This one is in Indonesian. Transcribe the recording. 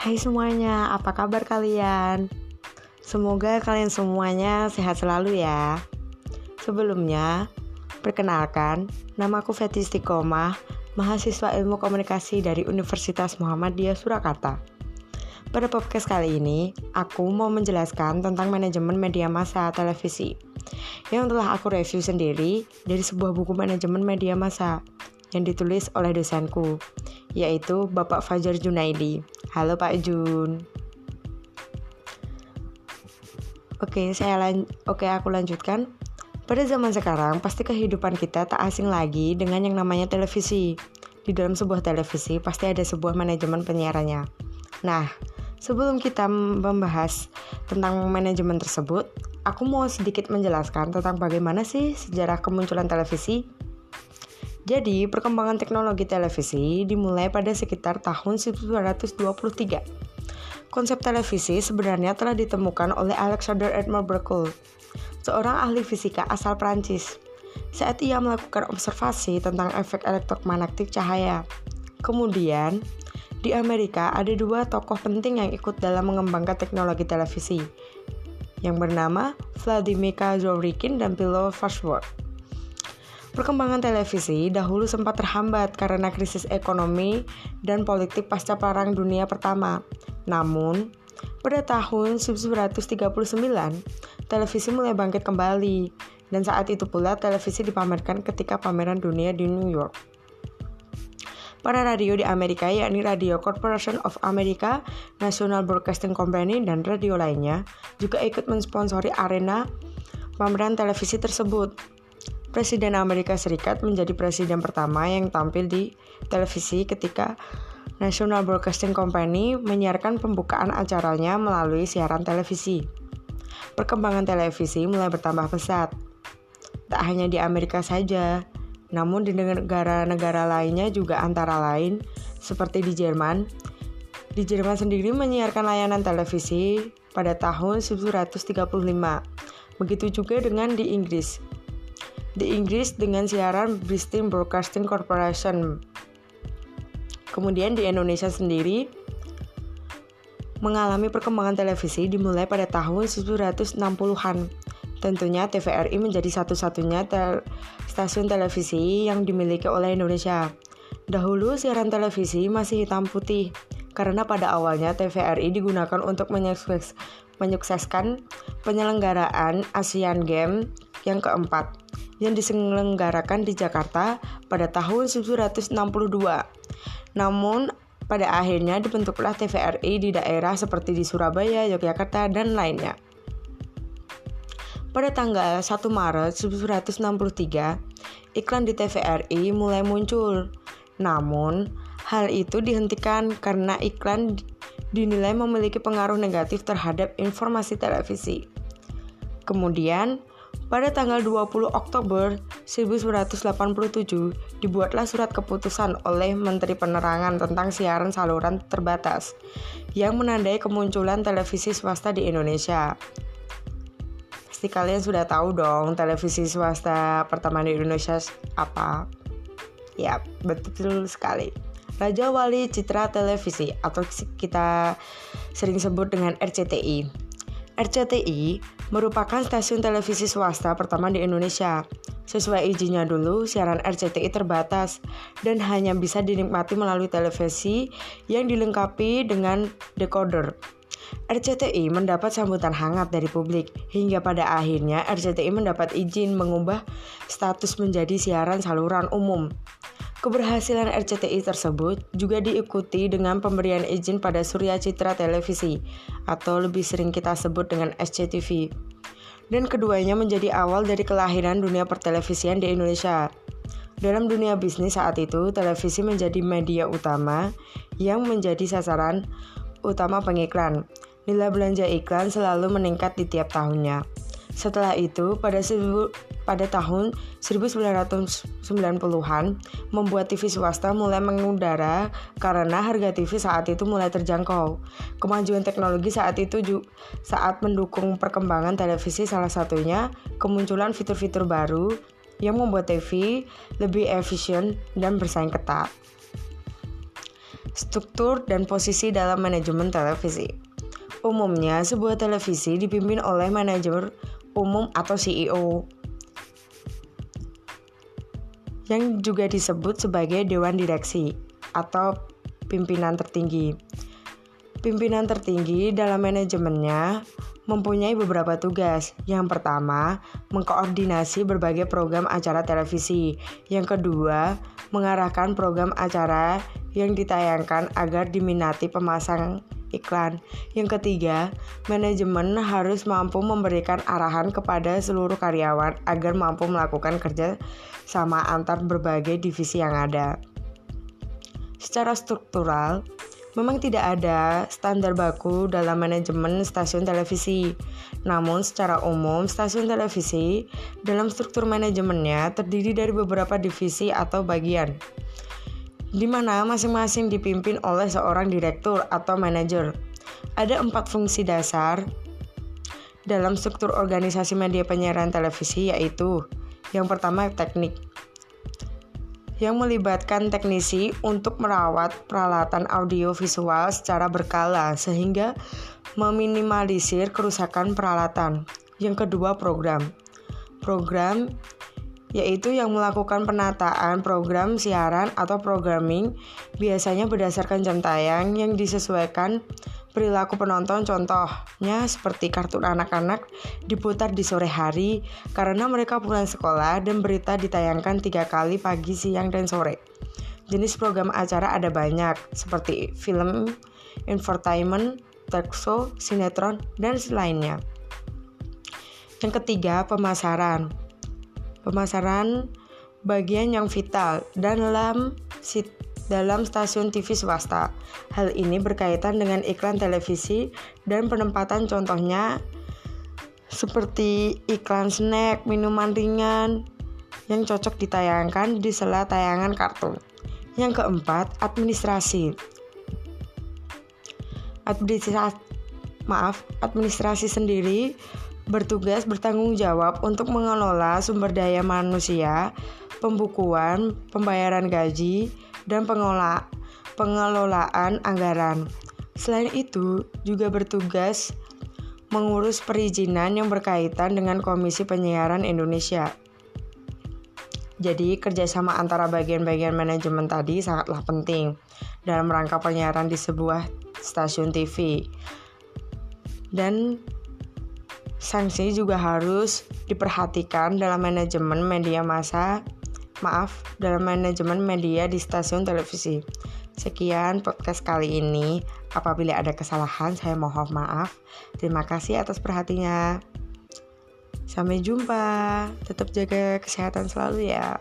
Hai semuanya, apa kabar kalian? Semoga kalian semuanya sehat selalu ya. Sebelumnya, perkenalkan, nama aku Fethi Istiqomah, mahasiswa ilmu komunikasi dari Universitas Muhammadiyah Surakarta. Pada podcast kali ini, aku mau menjelaskan tentang manajemen media massa televisi yang telah aku review sendiri dari sebuah buku manajemen media massa yang ditulis oleh dosenku, yaitu Bapak Fajar Junaidi. Halo Pak Jun. Oke, saya lan Oke, aku lanjutkan. Pada zaman sekarang, pasti kehidupan kita tak asing lagi dengan yang namanya televisi. Di dalam sebuah televisi pasti ada sebuah manajemen penyiarannya. Nah, sebelum kita membahas tentang manajemen tersebut, aku mau sedikit menjelaskan tentang bagaimana sih sejarah kemunculan televisi jadi, perkembangan teknologi televisi dimulai pada sekitar tahun 1923. Konsep televisi sebenarnya telah ditemukan oleh Alexander Edmond Berkel, seorang ahli fisika asal Prancis. Saat ia melakukan observasi tentang efek elektromagnetik cahaya. Kemudian, di Amerika ada dua tokoh penting yang ikut dalam mengembangkan teknologi televisi, yang bernama Vladimir Zworykin dan Philo Farnsworth. Perkembangan televisi dahulu sempat terhambat karena krisis ekonomi dan politik pasca Perang Dunia Pertama. Namun, pada tahun 1939, televisi mulai bangkit kembali, dan saat itu pula televisi dipamerkan ketika pameran dunia di New York. Para radio di Amerika, yakni Radio Corporation of America, National Broadcasting Company, dan radio lainnya, juga ikut mensponsori arena pameran televisi tersebut. Presiden Amerika Serikat menjadi presiden pertama yang tampil di televisi ketika National Broadcasting Company menyiarkan pembukaan acaranya melalui siaran televisi. Perkembangan televisi mulai bertambah pesat. Tak hanya di Amerika saja, namun di negara-negara lainnya juga antara lain seperti di Jerman. Di Jerman sendiri menyiarkan layanan televisi pada tahun 1935. Begitu juga dengan di Inggris di Inggris dengan siaran British Broadcasting Corporation. Kemudian di Indonesia sendiri mengalami perkembangan televisi dimulai pada tahun 1960-an. Tentunya TVRI menjadi satu-satunya tel stasiun televisi yang dimiliki oleh Indonesia. Dahulu siaran televisi masih hitam putih karena pada awalnya TVRI digunakan untuk menyukses menyukseskan penyelenggaraan Asian Games yang keempat yang diselenggarakan di Jakarta pada tahun 1962. Namun, pada akhirnya dibentuklah TVRI di daerah seperti di Surabaya, Yogyakarta, dan lainnya. Pada tanggal 1 Maret 1963, iklan di TVRI mulai muncul. Namun, hal itu dihentikan karena iklan dinilai memiliki pengaruh negatif terhadap informasi televisi. Kemudian, pada tanggal 20 Oktober 1987, dibuatlah surat keputusan oleh Menteri Penerangan tentang siaran saluran terbatas yang menandai kemunculan televisi swasta di Indonesia. Pasti kalian sudah tahu dong televisi swasta pertama di Indonesia apa? Ya, betul sekali. Raja Wali Citra Televisi atau kita sering sebut dengan RCTI. RCTI merupakan stasiun televisi swasta pertama di Indonesia. Sesuai izinnya dulu, siaran RCTI terbatas dan hanya bisa dinikmati melalui televisi yang dilengkapi dengan decoder. RCTI mendapat sambutan hangat dari publik hingga pada akhirnya RCTI mendapat izin mengubah status menjadi siaran saluran umum. Keberhasilan RCTI tersebut juga diikuti dengan pemberian izin pada Surya Citra Televisi atau lebih sering kita sebut dengan SCTV. Dan keduanya menjadi awal dari kelahiran dunia pertelevisian di Indonesia. Dalam dunia bisnis saat itu, televisi menjadi media utama yang menjadi sasaran utama pengiklan. Nilai belanja iklan selalu meningkat di tiap tahunnya. Setelah itu, pada pada tahun 1990-an, membuat TV swasta mulai mengudara karena harga TV saat itu mulai terjangkau. Kemajuan teknologi saat itu juga saat mendukung perkembangan televisi salah satunya kemunculan fitur-fitur baru yang membuat TV lebih efisien dan bersaing ketat. Struktur dan posisi dalam manajemen televisi. Umumnya, sebuah televisi dipimpin oleh manajer umum atau CEO yang juga disebut sebagai dewan direksi atau pimpinan tertinggi. Pimpinan tertinggi dalam manajemennya mempunyai beberapa tugas. Yang pertama, mengkoordinasi berbagai program acara televisi. Yang kedua, mengarahkan program acara yang ditayangkan agar diminati pemasang iklan. Yang ketiga, manajemen harus mampu memberikan arahan kepada seluruh karyawan agar mampu melakukan kerja sama antar berbagai divisi yang ada. Secara struktural, Memang tidak ada standar baku dalam manajemen stasiun televisi. Namun secara umum stasiun televisi dalam struktur manajemennya terdiri dari beberapa divisi atau bagian di mana masing-masing dipimpin oleh seorang direktur atau manajer. Ada empat fungsi dasar dalam struktur organisasi media penyiaran televisi yaitu yang pertama teknik yang melibatkan teknisi untuk merawat peralatan audio visual secara berkala sehingga meminimalisir kerusakan peralatan. Yang kedua program. Program yaitu yang melakukan penataan program siaran atau programming biasanya berdasarkan jam tayang yang disesuaikan perilaku penonton contohnya seperti kartun anak-anak diputar di sore hari karena mereka pulang sekolah dan berita ditayangkan tiga kali pagi, siang, dan sore. Jenis program acara ada banyak seperti film, infotainment, talk show, sinetron, dan lainnya. Yang ketiga, pemasaran. Pemasaran bagian yang vital dalam dalam stasiun TV swasta. Hal ini berkaitan dengan iklan televisi dan penempatan contohnya seperti iklan snack, minuman ringan yang cocok ditayangkan di sela tayangan kartun. Yang keempat, administrasi. Administrasi maaf, administrasi sendiri bertugas bertanggung jawab untuk mengelola sumber daya manusia, pembukuan, pembayaran gaji, dan pengelola, pengelolaan anggaran. Selain itu, juga bertugas mengurus perizinan yang berkaitan dengan Komisi Penyiaran Indonesia. Jadi, kerjasama antara bagian-bagian manajemen tadi sangatlah penting dalam rangka penyiaran di sebuah stasiun TV. Dan Sanksi juga harus diperhatikan dalam manajemen media massa, maaf, dalam manajemen media di stasiun televisi. Sekian podcast kali ini. Apabila ada kesalahan, saya mohon maaf. Terima kasih atas perhatinya. Sampai jumpa. Tetap jaga kesehatan selalu ya.